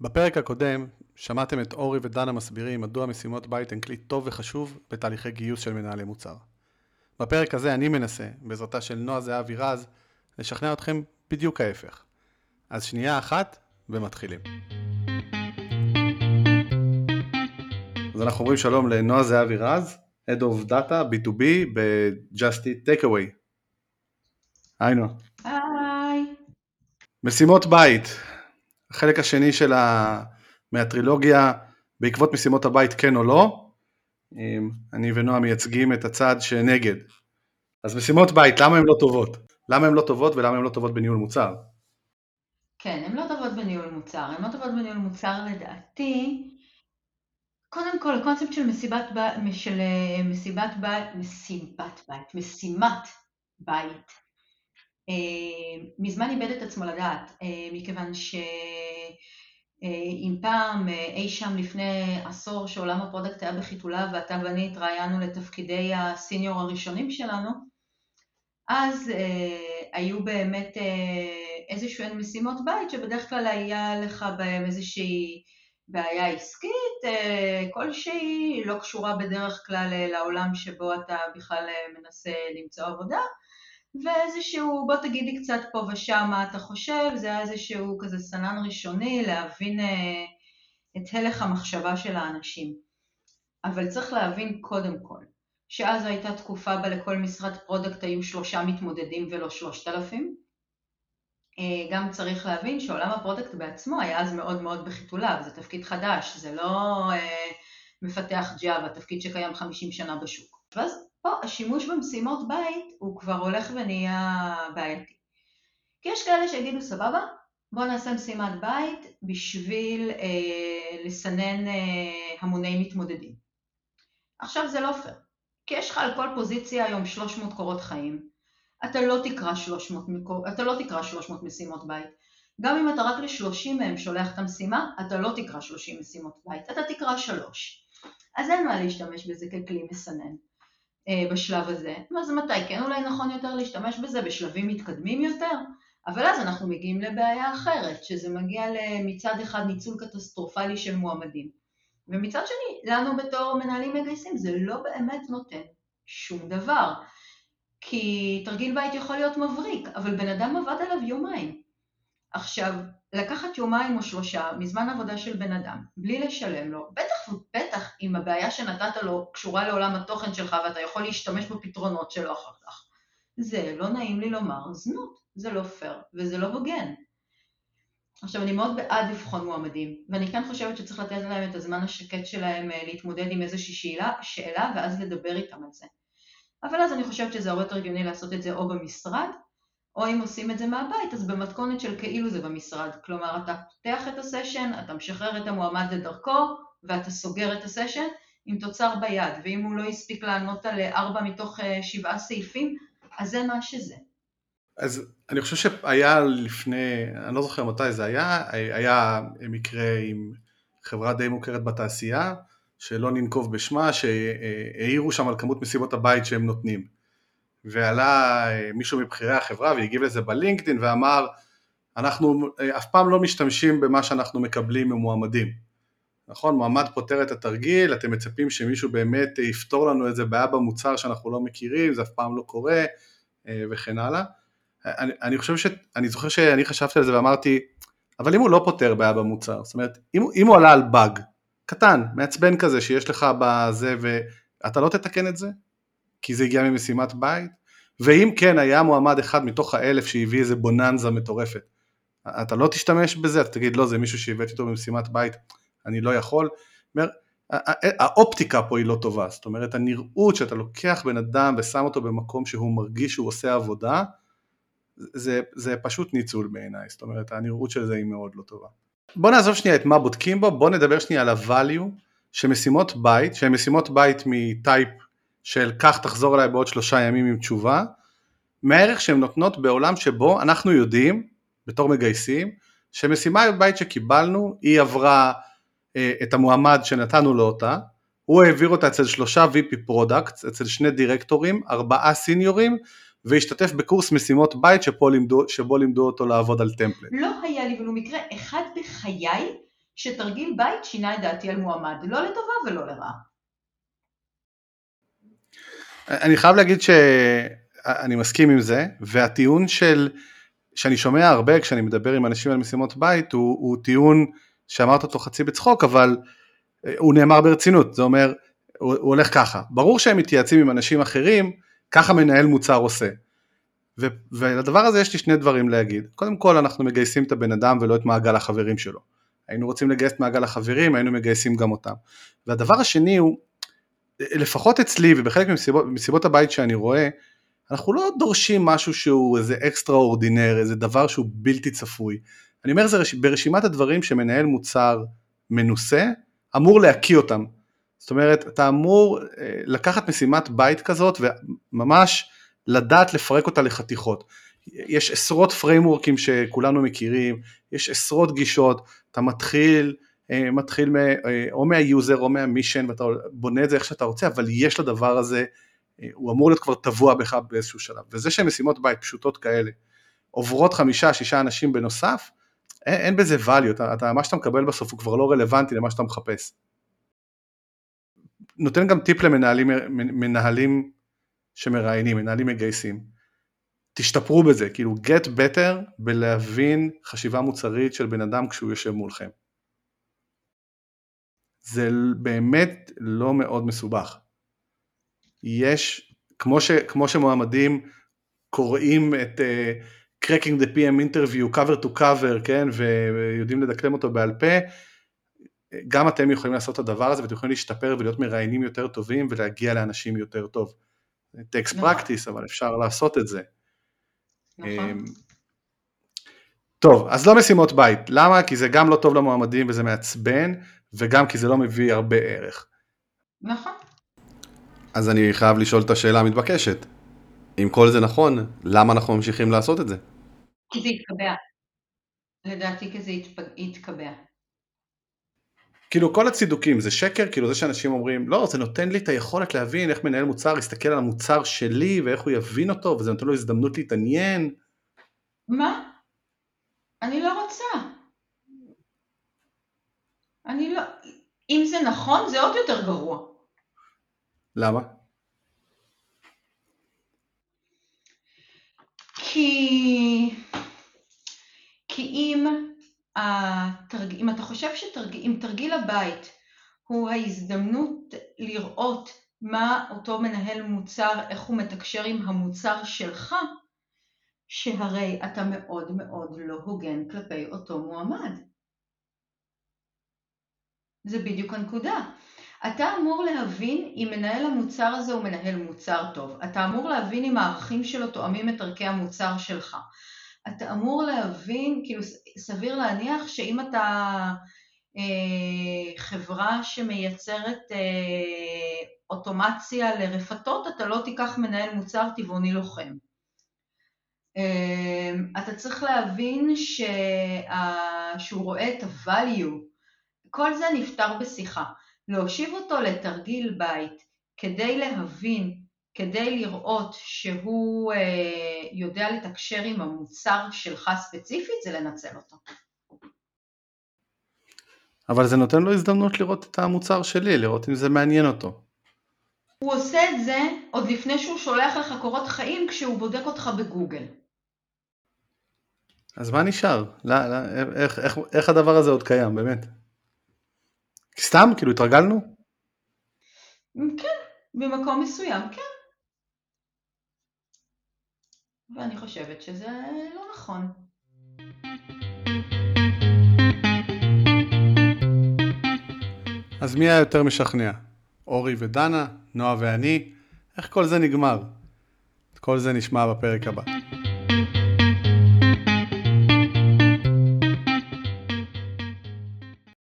בפרק הקודם שמעתם את אורי ודנה מסבירים מדוע משימות בית הן כלי טוב וחשוב בתהליכי גיוס של מנהלי מוצר. בפרק הזה אני מנסה, בעזרתה של נועה זהבי רז, לשכנע אתכם בדיוק ההפך. אז שנייה אחת ומתחילים. אז אנחנו אומרים שלום לנועה זהבי רז, Head of Data B2B ב-Just Eat Takeaway. היי נועה. היי. משימות בית, החלק השני של ה... מהטרילוגיה, בעקבות משימות הבית כן או לא, אני ונועה מייצגים את הצד שנגד. אז משימות בית, למה הן לא טובות? למה הן לא טובות ולמה הן לא טובות בניהול מוצר? כן, הן לא טובות בניהול מוצר. הן לא טובות בניהול מוצר לדעתי. קודם כל, הקונספט של מסיבת בית, של אה, מסיבת בית, מסיבת בית, משימת בית, מזמן איבד את עצמו לדעת, אה, מכיוון שאם פעם אי שם לפני עשור שעולם ה product היה בחיתוליו ואתה ואני התראיינו לתפקידי ה senior הראשונים שלנו, אז היו באמת איזשהן משימות בית שבדרך כלל היה לך בהם איזושהי בעיה עסקית כלשהי, לא קשורה בדרך כלל לעולם שבו אתה בכלל מנסה למצוא עבודה, ואיזשהו, בוא תגיד לי קצת פה ושם מה אתה חושב, זה היה איזשהו כזה מסנן ראשוני להבין אה, את הלך המחשבה של האנשים. אבל צריך להבין קודם כל, שאז הייתה תקופה בה לכל משרת product היו שלושה מתמודדים ולא שלושת אלפים. אה, גם צריך להבין שעולם ה product בעצמו היה אז מאוד מאוד בחיתוליו, זה תפקיד חדש, זה לא אה, מפתח ג'אווה, תפקיד שקיים 50 שנה בשוק. ואז פה השימוש במשימות בית הוא כבר הולך ונהיה בעייתי. כי יש כאלה שיגידו סבבה, בוא נעשה משימת בית בשביל אה, לסנן אה, המוני מתמודדים. עכשיו זה לא פייר, כי יש לך על כל פוזיציה היום 300 קורות חיים, אתה לא תקרא 300, אתה לא תקרא 300 משימות בית. גם אם אתה רק ל-30 מהם שולח את המשימה, אתה לא תקרא 30 משימות בית, אתה תקרא 3. אז אין מה להשתמש בזה ככלי מסנן. אה, בשלב הזה, אז מתי כן אולי נכון יותר להשתמש בזה בשלבים מתקדמים יותר? אבל אז אנחנו מגיעים לבעיה אחרת, שזה מגיע מצד אחד ניצול קטסטרופלי של מועמדים, ומצד שני, לנו בתור מנהלים מגייסים זה לא באמת נותן שום דבר. כי תרגיל בית יכול להיות מבריק, אבל בן אדם עבד עליו יומיים. עכשיו, לקחת יומיים או שלושה מזמן עבודה של בן אדם, בלי לשלם לו, בטח ובטח אם הבעיה שנתת לו קשורה לעולם התוכן שלך ואתה יכול להשתמש בפתרונות שלו אחר כך. זה, לא נעים לי לומר, זנות, זה לא פייר וזה לא הוגן. עכשיו, אני מאוד בעד לבחון מועמדים, ואני כן חושבת שצריך לתת להם את הזמן השקט שלהם אה, להתמודד עם איזושהי שאלה, שאלה ואז לדבר איתם על זה. אבל אז אני חושבת שזה הרבה יותר הגיוני לעשות את זה או במשרד, או אם עושים את זה מהבית, אז במתכונת של כאילו זה במשרד. כלומר, אתה פותח את הסשן, אתה משחרר את המועמד לדרכו, ואתה סוגר את הסשן עם תוצר ביד, ואם הוא לא הספיק לענות על ארבע מתוך אה, שבעה סעיפים, אז זה מה שזה. אז אני חושב שהיה לפני, אני לא זוכר מתי זה היה, היה מקרה עם חברה די מוכרת בתעשייה, שלא ננקוב בשמה, שהעירו שם על כמות מסיבות הבית שהם נותנים. ועלה אה, מישהו מבכירי החברה והגיב לזה בלינקדאין ואמר אנחנו אה, אף פעם לא משתמשים במה שאנחנו מקבלים ממועמדים. נכון, מועמד פותר את התרגיל, אתם מצפים שמישהו באמת יפתור לנו איזה בעיה במוצר שאנחנו לא מכירים, זה אף פעם לא קורה אה, וכן הלאה. אני, אני חושב ש... אני זוכר שאני חשבתי על זה ואמרתי, אבל אם הוא לא פותר בעיה במוצר, זאת אומרת, אם, אם הוא עלה על באג, קטן, מעצבן כזה שיש לך בזה ואתה לא תתקן את זה? כי זה הגיע ממשימת בית, ואם כן היה מועמד אחד מתוך האלף שהביא איזה בוננזה מטורפת, אתה לא תשתמש בזה, אתה תגיד לא זה מישהו שהבאתי אותו ממשימת בית, אני לא יכול, אומר, האופטיקה פה היא לא טובה, זאת אומרת הנראות שאתה לוקח בן אדם ושם אותו במקום שהוא מרגיש שהוא עושה עבודה, זה, זה פשוט ניצול בעיניי, זאת אומרת הנראות של זה היא מאוד לא טובה. בוא נעזוב שנייה את מה בודקים בו, בוא נדבר שנייה על ה-value שמשימות בית, שהן משימות בית מטייפ של כך תחזור אליי בעוד שלושה ימים עם תשובה, מהערך שהן נותנות בעולם שבו אנחנו יודעים, בתור מגייסים, שמשימת בית שקיבלנו, היא עברה אה, את המועמד שנתנו לו אותה, הוא העביר אותה אצל שלושה VP products, אצל שני דירקטורים, ארבעה סיניורים, והשתתף בקורס משימות בית שבו לימדו, שבו לימדו אותו לעבוד על template. לא היה לי ולו מקרה אחד בחיי שתרגיל בית שינה את דעתי על מועמד, לא לטובה ולא לרעה. אני חייב להגיד שאני מסכים עם זה, והטיעון של, שאני שומע הרבה כשאני מדבר עם אנשים על משימות בית, הוא, הוא טיעון שאמרת אותו חצי בצחוק, אבל אה, הוא נאמר ברצינות, זה אומר, הוא, הוא הולך ככה, ברור שהם מתייעצים עם אנשים אחרים, ככה מנהל מוצר עושה. ו, ולדבר הזה יש לי שני דברים להגיד. קודם כל אנחנו מגייסים את הבן אדם ולא את מעגל החברים שלו. היינו רוצים לגייס את מעגל החברים, היינו מגייסים גם אותם. והדבר השני הוא, לפחות אצלי ובחלק ממסיבות, ממסיבות הבית שאני רואה, אנחנו לא דורשים משהו שהוא איזה אקסטרה אורדינר, איזה דבר שהוא בלתי צפוי. אני אומר זה ברשימת הדברים שמנהל מוצר מנוסה אמור להקיא אותם. זאת אומרת, אתה אמור אה, לקחת משימת בית כזאת וממש לדעת לפרק אותה לחתיכות. יש עשרות פריימורקים שכולנו מכירים, יש עשרות גישות, אתה מתחיל, מתחיל אה, או מהיוזר או מהמישן ואתה בונה את זה איך שאתה רוצה, אבל יש לדבר הזה, אה, הוא אמור להיות כבר טבוע בך באיזשהו שלב. וזה שמשימות בית פשוטות כאלה עוברות חמישה, שישה אנשים בנוסף, אין, אין בזה value, אתה, אתה, מה שאתה מקבל בסוף הוא כבר לא רלוונטי למה שאתה מחפש. נותן גם טיפ למנהלים מנהלים שמראיינים, מנהלים מגייסים. תשתפרו בזה, כאילו get better בלהבין חשיבה מוצרית של בן אדם כשהוא יושב מולכם. זה באמת לא מאוד מסובך. יש, כמו, ש, כמו שמועמדים קוראים את uh, Cracking the PM interview cover to cover, כן, ויודעים לדקלם אותו בעל פה, גם אתם יכולים לעשות את הדבר הזה ואתם יכולים להשתפר ולהיות מראיינים יותר טובים ולהגיע לאנשים יותר טוב. זה טקסט נכון. פרקטיס, אבל אפשר לעשות את זה. נכון. אמ, טוב, אז לא משימות בית. למה? כי זה גם לא טוב למועמדים וזה מעצבן, וגם כי זה לא מביא הרבה ערך. נכון. אז אני חייב לשאול את השאלה המתבקשת. אם כל זה נכון, למה אנחנו ממשיכים לעשות את זה? כי זה יתקבע. לדעתי כי זה יתקבע. כאילו כל הצידוקים זה שקר, כאילו זה שאנשים אומרים לא זה נותן לי את היכולת להבין איך מנהל מוצר יסתכל על המוצר שלי ואיך הוא יבין אותו וזה נותן לו הזדמנות להתעניין. מה? אני לא רוצה. אני לא... אם זה נכון זה עוד יותר גרוע. למה? כי... כי אם התרג... אם אתה חושב שאם תרגיל הבית הוא ההזדמנות לראות מה אותו מנהל מוצר, איך הוא מתקשר עם המוצר שלך, שהרי אתה מאוד מאוד לא הוגן כלפי אותו מועמד. זה בדיוק הנקודה. אתה אמור להבין אם מנהל המוצר הזה הוא מנהל מוצר טוב. אתה אמור להבין אם הערכים שלו תואמים את ערכי המוצר שלך. אתה אמור להבין, כאילו סביר להניח שאם אתה אה, חברה שמייצרת אה, אוטומציה לרפתות, אתה לא תיקח מנהל מוצר טבעוני לוחם. אה, אתה צריך להבין שה, שהוא רואה את ה-value, כל זה נפתר בשיחה. להושיב אותו לתרגיל בית כדי להבין כדי לראות שהוא אה, יודע לתקשר עם המוצר שלך ספציפית, זה לנצל אותו. אבל זה נותן לו הזדמנות לראות את המוצר שלי, לראות אם זה מעניין אותו. הוא עושה את זה עוד לפני שהוא שולח לך קורות חיים כשהוא בודק אותך בגוגל. אז מה נשאר? לא, לא, איך, איך, איך הדבר הזה עוד קיים, באמת? סתם? כאילו התרגלנו? כן, במקום מסוים, כן. ואני חושבת שזה לא נכון. אז מי היה יותר משכנע? אורי ודנה, נועה ואני? איך כל זה נגמר? את כל זה נשמע בפרק הבא.